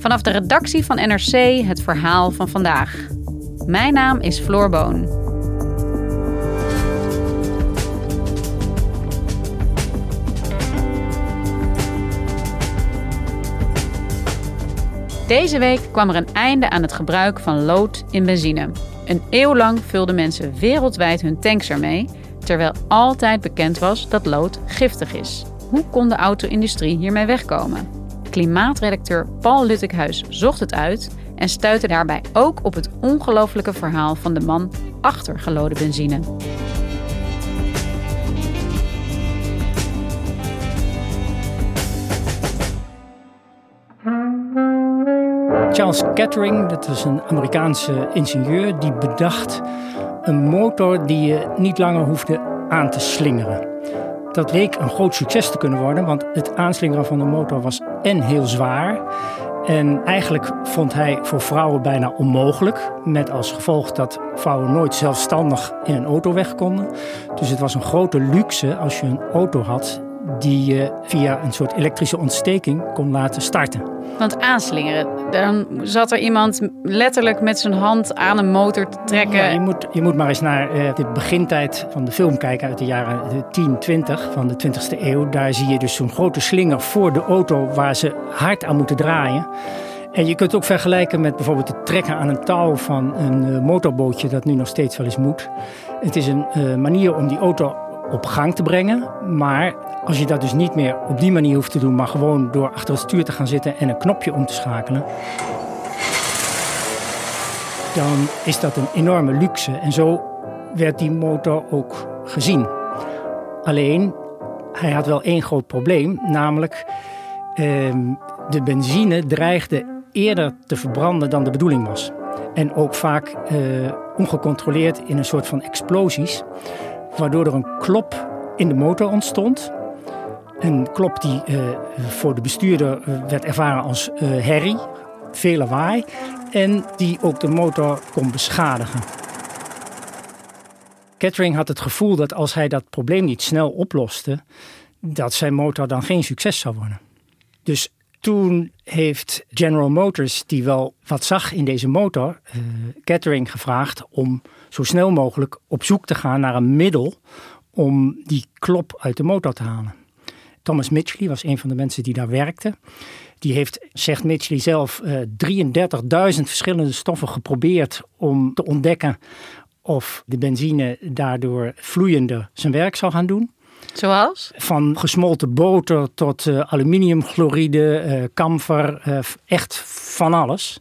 Vanaf de redactie van NRC het verhaal van vandaag. Mijn naam is Floor Boon. Deze week kwam er een einde aan het gebruik van lood in benzine. Een eeuw lang vulden mensen wereldwijd hun tanks ermee, terwijl altijd bekend was dat lood giftig is. Hoe kon de auto-industrie hiermee wegkomen? Klimaatredacteur Paul Luttekhuis zocht het uit en stuitte daarbij ook op het ongelofelijke verhaal van de man achter geloden benzine. Charles Kettering, dat was een Amerikaanse ingenieur, die bedacht een motor die je niet langer hoefde aan te slingeren. Dat leek een groot succes te kunnen worden, want het aanslingeren van de motor was en heel zwaar. En eigenlijk vond hij voor vrouwen bijna onmogelijk. Met als gevolg dat vrouwen nooit zelfstandig in een auto weg konden. Dus het was een grote luxe als je een auto had die je via een soort elektrische ontsteking kon laten starten. Want aanslingeren, dan zat er iemand letterlijk met zijn hand aan een motor te trekken. Ja, je, moet, je moet maar eens naar uh, de begintijd van de film kijken uit de jaren 10, 20 van de 20e eeuw. Daar zie je dus zo'n grote slinger voor de auto waar ze hard aan moeten draaien. En je kunt het ook vergelijken met bijvoorbeeld het trekken aan een touw van een uh, motorbootje dat nu nog steeds wel eens moet. Het is een uh, manier om die auto op gang te brengen. Maar als je dat dus niet meer op die manier hoeft te doen, maar gewoon door achter het stuur te gaan zitten en een knopje om te schakelen, dan is dat een enorme luxe. En zo werd die motor ook gezien. Alleen, hij had wel één groot probleem, namelijk ehm, de benzine dreigde eerder te verbranden dan de bedoeling was. En ook vaak eh, ongecontroleerd in een soort van explosies waardoor er een klop in de motor ontstond. Een klop die uh, voor de bestuurder uh, werd ervaren als uh, herrie, veel lawaai en die ook de motor kon beschadigen. Kettering had het gevoel dat als hij dat probleem niet snel oploste, dat zijn motor dan geen succes zou worden. Dus toen heeft General Motors, die wel wat zag in deze motor, Kettering gevraagd om zo snel mogelijk op zoek te gaan naar een middel om die klop uit de motor te halen. Thomas Mitchley was een van de mensen die daar werkte. Die heeft, zegt Mitchley zelf, 33.000 eh, verschillende stoffen geprobeerd om te ontdekken of de benzine daardoor vloeiender zijn werk zou gaan doen. Zoals? Van gesmolten boter tot uh, aluminiumchloride, uh, kamfer, echt van alles.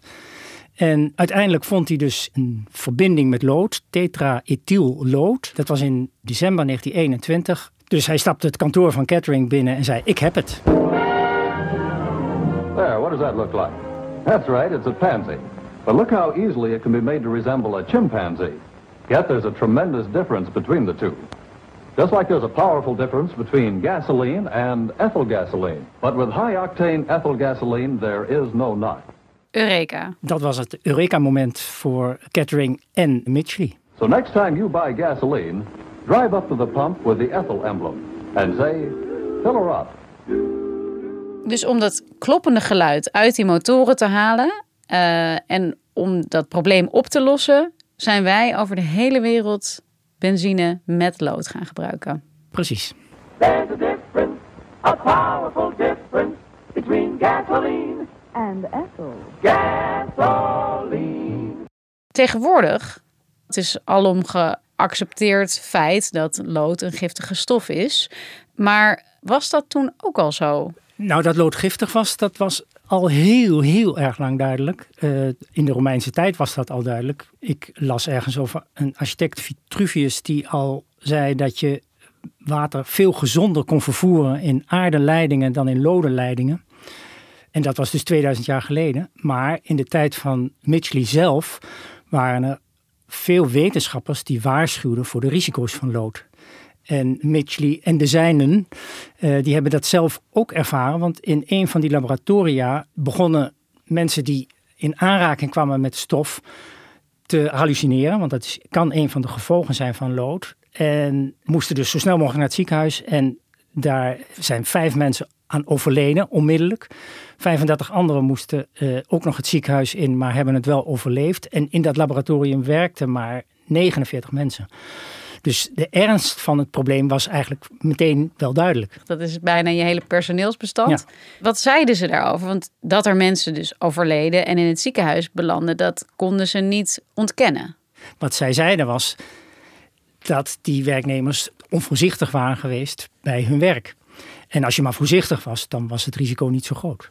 En uiteindelijk vond hij dus een verbinding met lood, tetraethyllood. Dat was in december 1921. Dus hij stapte het kantoor van Kettering binnen en zei: Ik heb het. There, what does that look like? That's right, it's a pansy. But look how easily it can be made to resemble a chimpanzee. Yet there's a tremendous difference between the two. Just like there's a powerful difference between gasoline and ethyl gasoline. But with high octane ethyl gasoline, there is no knot. Eureka. Dat was het Eureka-moment voor Kettering en Mitchley. So next time you buy gasoline, drive up to the pump with the ethyl emblem and say, fill her up. Dus om dat kloppende geluid uit die motoren te halen uh, en om dat probleem op te lossen, zijn wij over de hele wereld benzine met lood gaan gebruiken. Precies. There's a difference, a powerful difference between gasoline and ethyl. Gasoline. Tegenwoordig, het is alom geaccepteerd feit dat lood een giftige stof is. Maar was dat toen ook al zo? Nou, dat lood giftig was, dat was al heel, heel erg lang duidelijk. Uh, in de Romeinse tijd was dat al duidelijk. Ik las ergens over een architect Vitruvius die al zei dat je water veel gezonder kon vervoeren in aardeleidingen dan in lodenleidingen. En dat was dus 2000 jaar geleden. Maar in de tijd van Mitchley zelf waren er veel wetenschappers die waarschuwden voor de risico's van lood. En Mitchley en de zijnen, uh, die hebben dat zelf ook ervaren. Want in een van die laboratoria begonnen mensen die in aanraking kwamen met stof te hallucineren. Want dat kan een van de gevolgen zijn van lood. En moesten dus zo snel mogelijk naar het ziekenhuis. En daar zijn vijf mensen aan overleden, onmiddellijk. 35 anderen moesten uh, ook nog het ziekenhuis in, maar hebben het wel overleefd. En in dat laboratorium werkten maar 49 mensen. Dus de ernst van het probleem was eigenlijk meteen wel duidelijk. Dat is bijna je hele personeelsbestand. Wat zeiden ze daarover? Want dat er mensen dus overleden en in het ziekenhuis belanden, dat konden ze niet ontkennen. Wat zij zeiden was dat die werknemers onvoorzichtig waren geweest bij hun werk. En als je maar voorzichtig was, dan was het risico niet zo groot.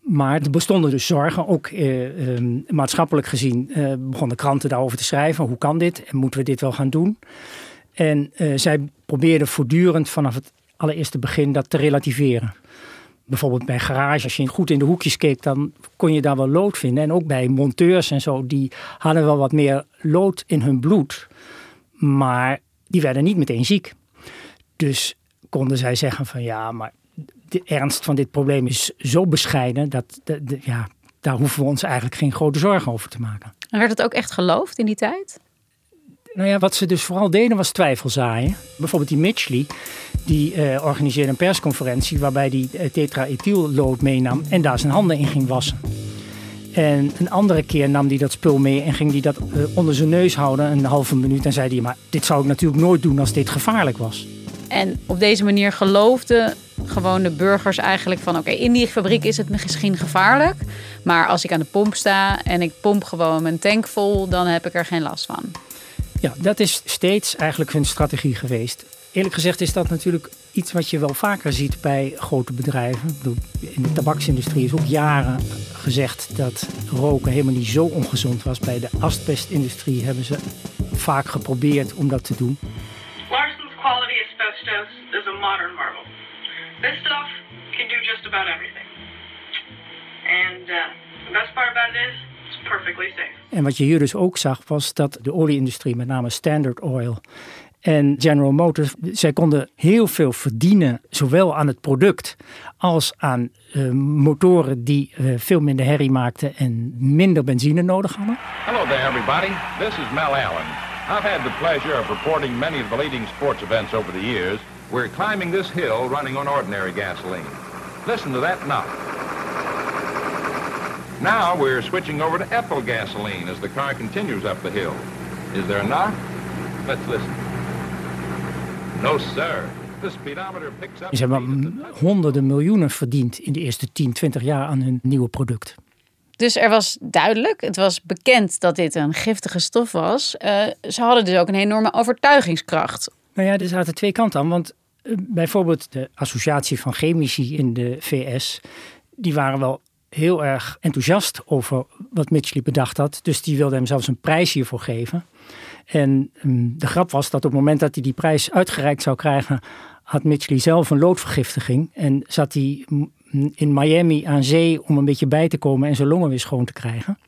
Maar er bestonden dus zorgen, ook eh, eh, maatschappelijk gezien eh, begonnen kranten daarover te schrijven. Hoe kan dit en moeten we dit wel gaan doen? En eh, zij probeerden voortdurend vanaf het allereerste begin dat te relativeren. Bijvoorbeeld bij garage, als je goed in de hoekjes keek, dan kon je daar wel lood vinden. En ook bij monteurs en zo, die hadden wel wat meer lood in hun bloed. Maar die werden niet meteen ziek. Dus konden zij zeggen van ja, maar de ernst van dit probleem is zo bescheiden dat de, ja, daar hoeven we ons eigenlijk geen grote zorgen over te maken. En werd het ook echt geloofd in die tijd? Nou ja, wat ze dus vooral deden was twijfelzaaien. Bijvoorbeeld die Mitchley, die uh, organiseerde een persconferentie waarbij hij uh, tetraethyllood meenam en daar zijn handen in ging wassen. En een andere keer nam hij dat spul mee en ging hij dat uh, onder zijn neus houden een halve minuut en zei hij, maar dit zou ik natuurlijk nooit doen als dit gevaarlijk was. En op deze manier geloofden gewoon de burgers eigenlijk van... oké, in die fabriek is het misschien gevaarlijk... maar als ik aan de pomp sta en ik pomp gewoon mijn tank vol... dan heb ik er geen last van. Ja, dat is steeds eigenlijk hun strategie geweest. Eerlijk gezegd is dat natuurlijk iets wat je wel vaker ziet bij grote bedrijven. In de tabaksindustrie is ook jaren gezegd dat roken helemaal niet zo ongezond was. Bij de asbestindustrie hebben ze vaak geprobeerd om dat te doen. is a modern marvel. This stuff can do just about everything. And uh, the best part about it is, it's perfectly safe. En wat je hier dus ook zag, was dat de olieindustrie, met name Standard Oil en General Motors, zij konden heel veel verdienen, zowel aan het product als aan uh, motoren die uh, veel minder herrie maakten en minder benzine nodig hadden. Hello there everybody, this is Mel Allen. I've had the pleasure of reporting many of the leading sports events over the years. We're climbing this hill running on ordinary gasoline. Listen to that knock. Now we're switching over to ethyl gasoline as the car continues up the hill. Is there a knock? Let's listen. No, sir. The speedometer picks up... Ze hebben honderden miljoenen verdiend in de eerste 10, 20 jaar aan hun nieuwe product. Dus er was duidelijk, het was bekend dat dit een giftige stof was. Uh, ze hadden dus ook een enorme overtuigingskracht nou ja, er zaten twee kanten aan. Want eh, bijvoorbeeld de Associatie van Chemici in de VS, die waren wel heel erg enthousiast over wat Mitchley bedacht had. Dus die wilden hem zelfs een prijs hiervoor geven. En um, de grap was dat op het moment dat hij die prijs uitgereikt zou krijgen, had Mitchley zelf een loodvergiftiging. En zat hij in Miami aan zee om een beetje bij te komen en zijn longen weer schoon te krijgen.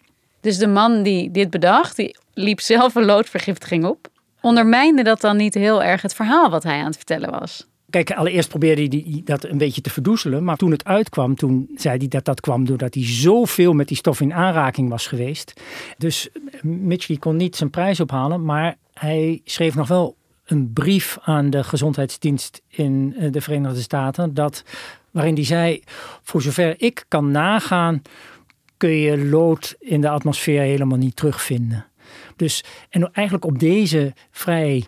Dus de man die dit bedacht, die liep zelf een loodvergiftiging op? Ondermijnde dat dan niet heel erg het verhaal wat hij aan het vertellen was? Kijk, allereerst probeerde hij dat een beetje te verdoezelen. Maar toen het uitkwam, toen zei hij dat dat kwam doordat hij zoveel met die stof in aanraking was geweest. Dus Mitchley kon niet zijn prijs ophalen, maar hij schreef nog wel een brief aan de gezondheidsdienst in eh, de Verenigde Staten. Dat, waarin hij zei, voor zover ik kan nagaan, kun je lood in de atmosfeer helemaal niet terugvinden. Dus, en eigenlijk op deze vrij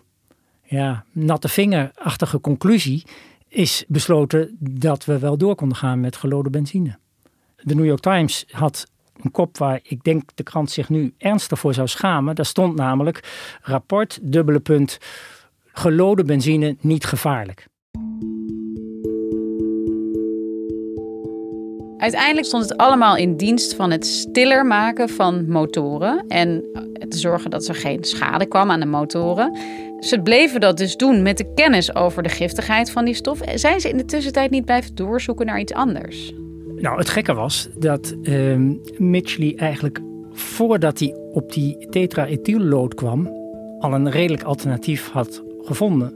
ja, natte vingerachtige conclusie is besloten dat we wel door konden gaan met gelode benzine. De New York Times had een kop waar ik denk de krant zich nu ernstig voor zou schamen. Daar stond namelijk rapport, dubbele punt, gelode benzine niet gevaarlijk. Uiteindelijk stond het allemaal in dienst van het stiller maken van motoren en te zorgen dat er geen schade kwam aan de motoren. Ze bleven dat dus doen met de kennis over de giftigheid van die stof. Zijn ze in de tussentijd niet blijven doorzoeken naar iets anders? Nou, het gekke was dat uh, eigenlijk voordat hij op die tetraethyllood kwam, al een redelijk alternatief had gevonden,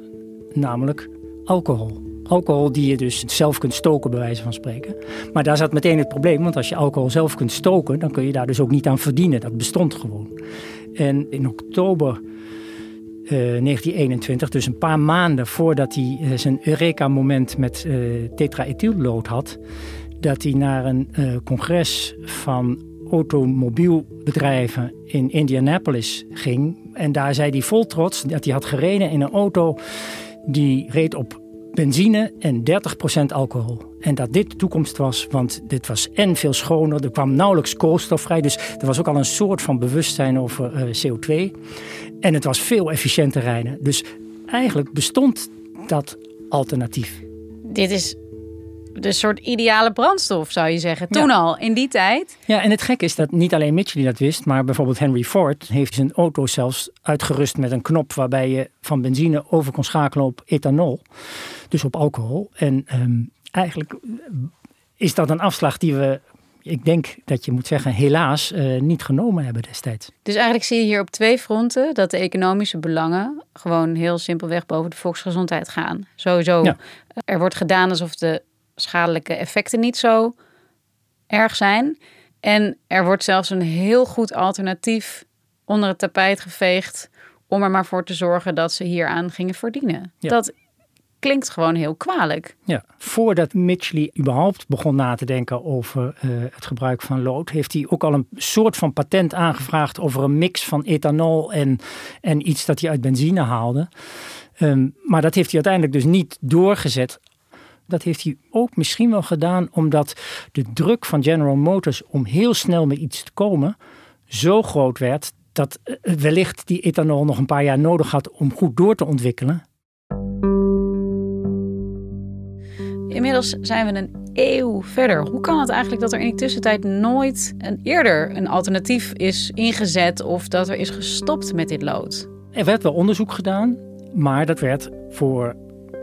namelijk alcohol. Alcohol die je dus zelf kunt stoken, bij wijze van spreken. Maar daar zat meteen het probleem, want als je alcohol zelf kunt stoken, dan kun je daar dus ook niet aan verdienen. Dat bestond gewoon. En in oktober 1921, eh, dus een paar maanden voordat hij uh, zijn Eureka-moment met uh, tetraethyllood had, dat hij naar een congres van automobielbedrijven in Indianapolis ging. En daar zei hij vol trots dat hij had gereden in een auto die reed op benzine en 30% alcohol. En dat dit de toekomst was, want dit was en veel schoner. Er kwam nauwelijks koolstof vrij. Dus er was ook al een soort van bewustzijn over uh, CO2. En het was veel efficiënter rijden. Dus eigenlijk bestond dat alternatief. Dit is de soort ideale brandstof, zou je zeggen. Toen al, in die tijd. Ja, en het gek is dat niet alleen Mitchell dat wist, maar bijvoorbeeld Henry Ford heeft zijn auto zelfs uitgerust met een knop waarbij je van benzine over kon schakelen op ethanol, dus op alcohol. En ehm, eigenlijk is dat een afslag die we ik denk dat je moet zeggen, helaas uh, niet genomen hebben destijds. Dus eigenlijk zie je hier op twee fronten dat de economische belangen gewoon heel simpelweg boven de volksgezondheid gaan. Sowieso, ja. er wordt gedaan alsof de schadelijke effecten niet zo erg zijn. En er wordt zelfs een heel goed alternatief onder het tapijt geveegd om er maar voor te zorgen dat ze hieraan gingen verdienen. Dat klinkt gewoon heel kwalijk. Ja, voordat Mitchley überhaupt begon na te denken over uh, het gebruik van lood, heeft hij ook al een soort van patent aangevraagd over een mix van ethanol en, en iets dat hij uit benzine haalde. Um, maar dat heeft hij uiteindelijk dus niet doorgezet dat heeft hij ook misschien wel gedaan omdat de druk van General Motors om heel snel met iets te komen zo groot werd dat eh, wellicht die ethanol nog een paar jaar nodig had om goed door te ontwikkelen. Inmiddels zijn we een eeuw verder. Hoe kan het eigenlijk dat er in die tussentijd nooit een eerder een alternatief is ingezet of dat er is gestopt met dit lood? Er werd wel onderzoek gedaan, maar dat werd voor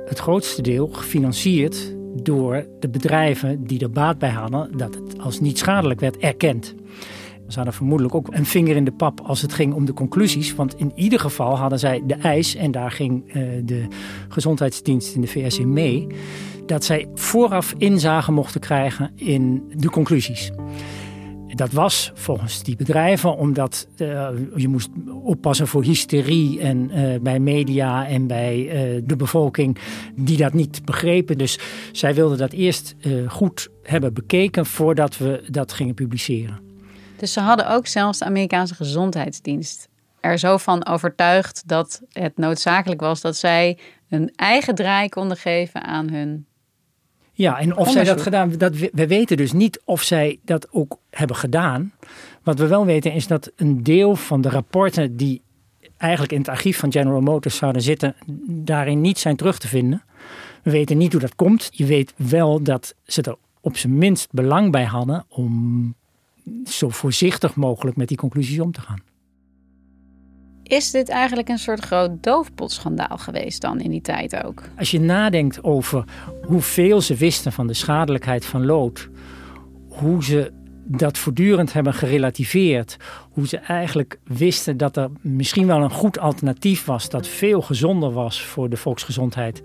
het grootste deel gefinancierd door de bedrijven die er baat bij hadden dat het als niet schadelijk werd erkend. Ze hadden vermoedelijk ook een vinger in de pap als het ging om de conclusies. Want in ieder geval hadden zij de eis, en daar ging uh, de gezondheidsdienst in de VS in mee, dat zij vooraf inzage mochten krijgen in de conclusies. Dat was volgens die bedrijven omdat uh, je moest oppassen voor hysterie en, uh, bij media en bij uh, de bevolking die dat niet begrepen. Dus zij wilden dat eerst goed hebben bekeken voordat we dat gingen publiceren. Dus ze hadden ook zelfs de Amerikaanse gezondheidsdienst er zo van overtuigd dat het noodzakelijk was dat zij een eigen draai konden geven aan hun ja, en of zij dat gedaan, dat we, we, weten dus niet of zij dat ook hebben gedaan. Wat we wel weten is dat een deel van de rapporten die eigenlijk in het archief van General Motors zouden zitten, daarin niet zijn terug te vinden. We weten niet hoe dat komt. Je weet wel dat ze er op zijn minst belang bij hadden om zo voorzichtig mogelijk met die conclusies om te gaan. Is dit eigenlijk een soort groot doofpotschandaal geweest dan in die tijd ook? Als je nadenkt over hoeveel ze wisten van de schadelijkheid van lood, hoe ze dat voortdurend hebben gerelativeerd, hoe ze eigenlijk wisten dat er misschien wel een goed alternatief was dat veel gezonder was voor de volksgezondheid,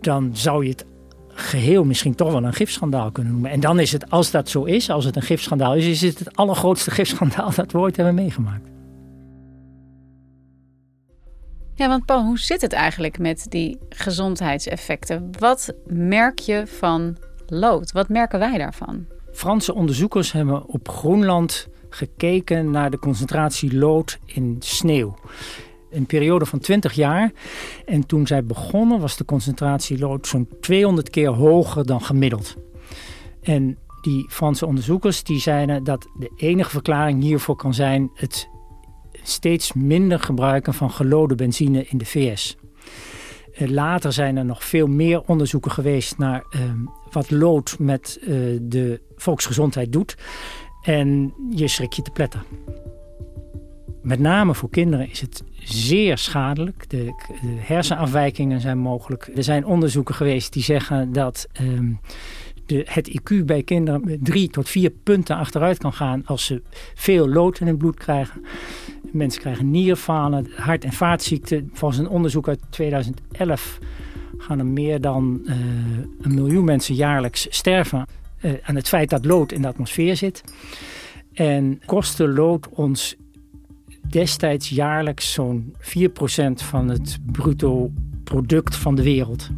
dan zou je het geheel misschien toch wel een gifschandaal kunnen noemen. En dan is het, als dat zo is, als het een gifschandaal is, is het het allergrootste gifschandaal dat we ooit hebben meegemaakt. Ja, want Paul, hoe zit het eigenlijk met die gezondheidseffecten? Wat merk je van lood? Wat merken wij daarvan? Franse onderzoekers hebben op Groenland gekeken naar de concentratie lood in sneeuw. Een periode van 20 jaar. En toen zij begonnen was de concentratie lood zo'n 200 keer hoger dan gemiddeld. En die Franse onderzoekers die zeiden dat de enige verklaring hiervoor kan zijn het steeds minder gebruiken van gelode benzine in de VS. Eh, later zijn er nog veel meer onderzoeken geweest naar ehm, wat lood met uh, de volksgezondheid doet. En je schrik je te pletten. Met name voor kinderen is het zeer schadelijk. De, hersenafwijkingen zijn mogelijk. Er zijn onderzoeken geweest die zeggen dat um, het IQ bij kinderen met drie tot vier punten achteruit kan gaan als ze veel lood in het bloed krijgen. Mensen krijgen nierfalen, hart- en vaatziekten. Volgens een onderzoek uit 2011 gaan er meer dan uh, een miljoen mensen jaarlijks sterven uh, aan het feit dat lood in de atmosfeer zit. En kostte lood ons destijds jaarlijks zo'n 4% van het bruto product van de wereld.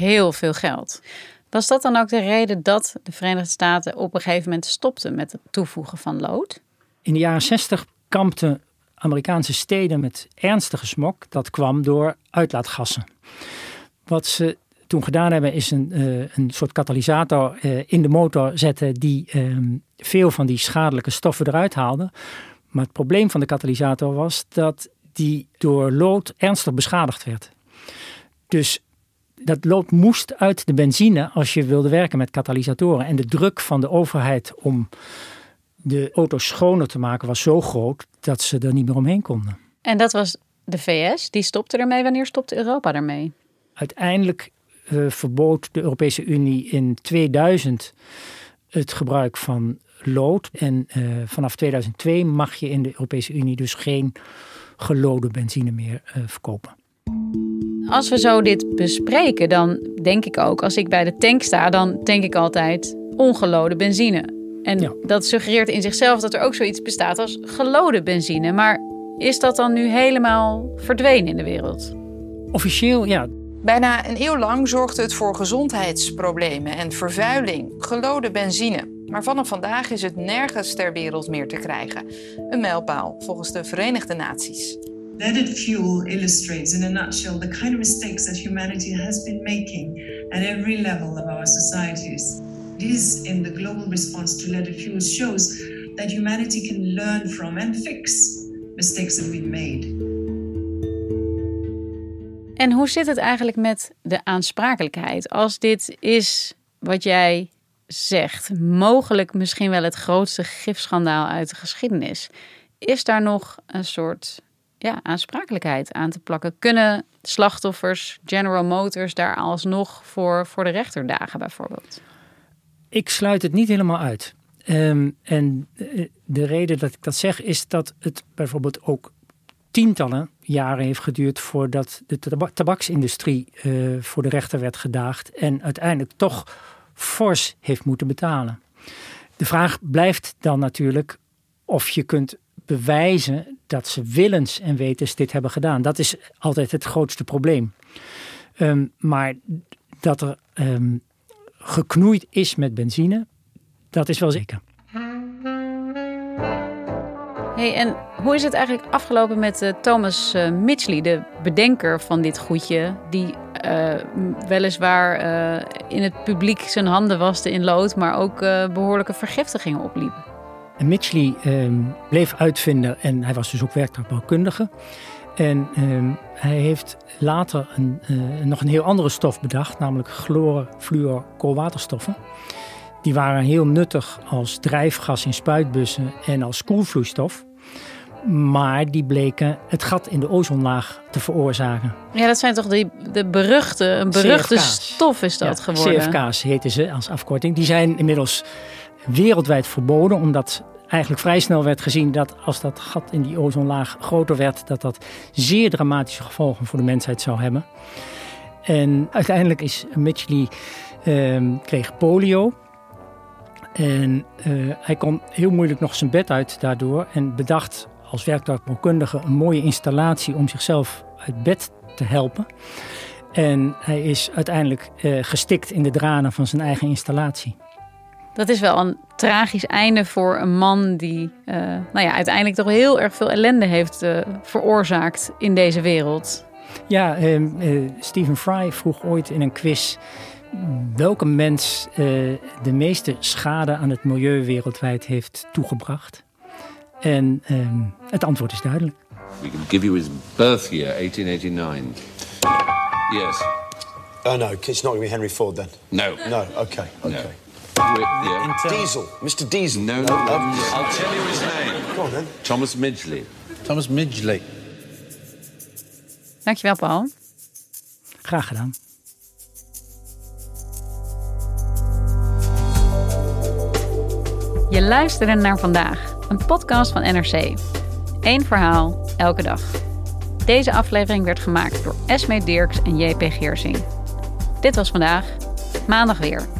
Heel veel geld. Was dat dan ook de reden dat de Verenigde Staten op een gegeven moment stopten met het toevoegen van lood? In de jaren 60 kampten Amerikaanse steden met ernstige smog. Dat kwam door uitlaatgassen. Wat ze toen gedaan hebben is een, uh, een soort katalysator uh, in de motor zetten die um, veel van die schadelijke stoffen eruit haalde. Maar het probleem van de katalysator was dat die door lood ernstig beschadigd werd. Dus dat lood moest uit de benzine als je wilde werken met katalysatoren. En de druk van de overheid om de auto's schoner te maken was zo groot dat ze er niet meer omheen konden. En dat was de VS, die stopte ermee. Wanneer stopte Europa ermee? Uiteindelijk uh, verbood de Europese Unie in 2000 het gebruik van lood. En uh, vanaf 2002 mag je in de Europese Unie dus geen gelode benzine meer uh, verkopen. Als we zo dit bespreken, dan denk ik ook, als ik bij de tank sta, dan denk ik altijd ongelode benzine. En ja. dat suggereert in zichzelf dat er ook zoiets bestaat als gelode benzine. Maar is dat dan nu helemaal verdwenen in de wereld? Officieel, ja. Bijna een eeuw lang zorgde het voor gezondheidsproblemen en vervuiling, gelode benzine. Maar vanaf vandaag is het nergens ter wereld meer te krijgen. Een mijlpaal volgens de Verenigde Naties. Leaded fuel illustrates in a nutshell the kind of mistakes that humanity has been making at every level of our societies. This in the global response to leaded fuels shows that humanity can learn from and fix mistakes that we've made. En hoe zit het eigenlijk met de aansprakelijkheid? Als dit is wat jij zegt, mogelijk misschien wel het grootste gifschandaal uit de geschiedenis, is daar nog een soort ja, aansprakelijkheid aan te plakken? Kunnen slachtoffers, General Motors, daar alsnog voor, voor de rechter dagen bijvoorbeeld? Ik sluit het niet helemaal uit. Um, en de reden dat ik dat zeg is dat het bijvoorbeeld ook tientallen jaren heeft geduurd voordat de tabaksindustrie uh, voor de rechter werd gedaagd en uiteindelijk toch fors heeft moeten betalen. De vraag blijft dan natuurlijk of je kunt bewijzen dat ze willens en wetens dit hebben gedaan. Dat is altijd het grootste probleem. Um, maar dat er um, geknoeid is met benzine, dat is wel zeker. Hey, en hoe is het eigenlijk afgelopen met uh, Thomas uh, Mitchley, de bedenker van dit goedje, die uh, weliswaar in het publiek zijn handen waste in lood, maar ook behoorlijke vergiftigingen opliep? En Mitchley ehm, bleef uitvinder en hij was dus ook werktuigbouwkundige. En ehm, hij heeft later een, nog een heel andere stof bedacht, namelijk chloor, fluor, koolwaterstoffen. Die waren heel nuttig als drijfgas in spuitbussen en als koelvloeistof. Maar die bleken het gat in de ozonlaag te veroorzaken. Ja, dat zijn toch die, de beruchte, een beruchte CFK's. stof is dat ja, geworden. CFK's heten ze als afkorting. Die zijn inmiddels wereldwijd verboden, omdat eigenlijk vrij snel werd gezien dat als dat gat in die ozonlaag groter werd, dat dat zeer dramatische gevolgen voor de mensheid zou hebben. En uiteindelijk is Mitchley eh, kreeg polio. En uh, hij kon heel moeilijk nog zijn bed uit daardoor en bedacht als werktuigbouwkundige een mooie installatie om zichzelf uit bed te helpen. En hij is uiteindelijk uh, gestikt in de dranen van zijn eigen installatie. Dat is wel een tragisch einde voor een man die uh, nou ja, uiteindelijk toch heel erg veel ellende heeft uh, veroorzaakt in deze wereld. Ja, Stephen Fry vroeg ooit in een quiz welke mens de meeste schade aan het milieu wereldwijd heeft toegebracht. En um, het antwoord is duidelijk. We can give you his birth year, 1889. Yes. Oh no, it's not going to be Henry Ford then. No. No. Okay. Okay. Diesel, Mr. Diesel. No, no, I'll tell you his name. Go on then. Thomas Midgley. Thomas Midgley. Dankjewel, Paul. Graag gedaan. Je luisterde naar vandaag, een podcast van NRC. Eén verhaal, elke dag. Deze aflevering werd gemaakt door Esme Dirks en JP Geersing. Dit was vandaag, maandag weer.